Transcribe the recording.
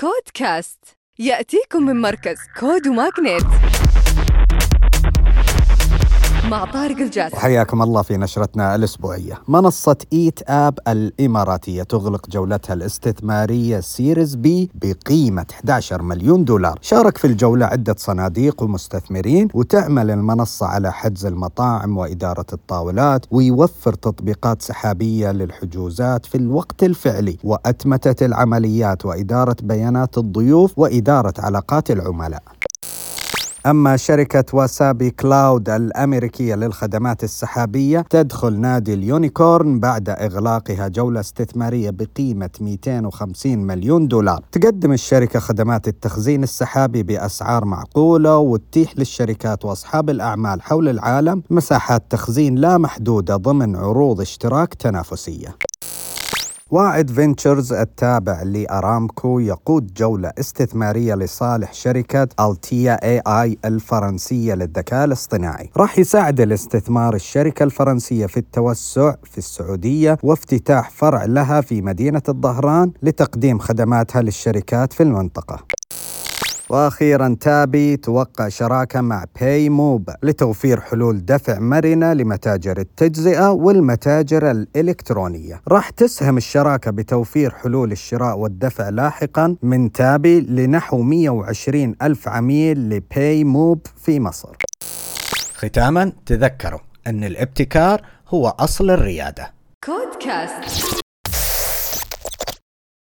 كودكاست. يأتيكم من مركز كود وماغنيت مع طارق الجاسم. حياكم الله في نشرتنا الأسبوعية. منصة إيت آب الإماراتية تغلق جولتها الاستثمارية Series B بقيمة 11 مليون دولار. شارك في الجولة عدة صناديق ومستثمرين وتعمل المنصة على حجز المطاعم وإدارة الطاولات ويوفر تطبيقات سحابية للحجوزات في الوقت الفعلي وأتمتة العمليات وإدارة بيانات الضيوف وإدارة علاقات العملاء. أما شركة واسابي كلاود الأمريكية للخدمات السحابية تدخل نادي ال unicorn بعد إغلاقها جولة استثمارية بقيمة 250 مليون دولار. تقدم الشركة خدمات التخزين السحابي بأسعار معقولة وتتيح للشركات وأصحاب الأعمال حول العالم مساحات تخزين لا محدودة ضمن عروض اشتراك تنافسية. واعد فينتشرز التابع لأرامكو يقود جولة استثمارية لصالح شركة ألتيا AI الفرنسية للذكاء الاصطناعي. راح يساعد الاستثمار الشركة الفرنسية في التوسع في السعودية وافتتاح فرع لها في مدينة الظهران لتقديم خدماتها للشركات في المنطقة. وأخيرا تابي توقع شراكة مع باي موب لتوفير حلول دفع مرنة لمتاجر التجزئة والمتاجر الإلكترونية. راح تسهم الشراكة بتوفير حلول الشراء والدفع لاحقا من تابي لنحو 120 ألف عميل لباي موب في مصر. ختاما تذكروا أن الابتكار هو أصل الريادة. كودكاست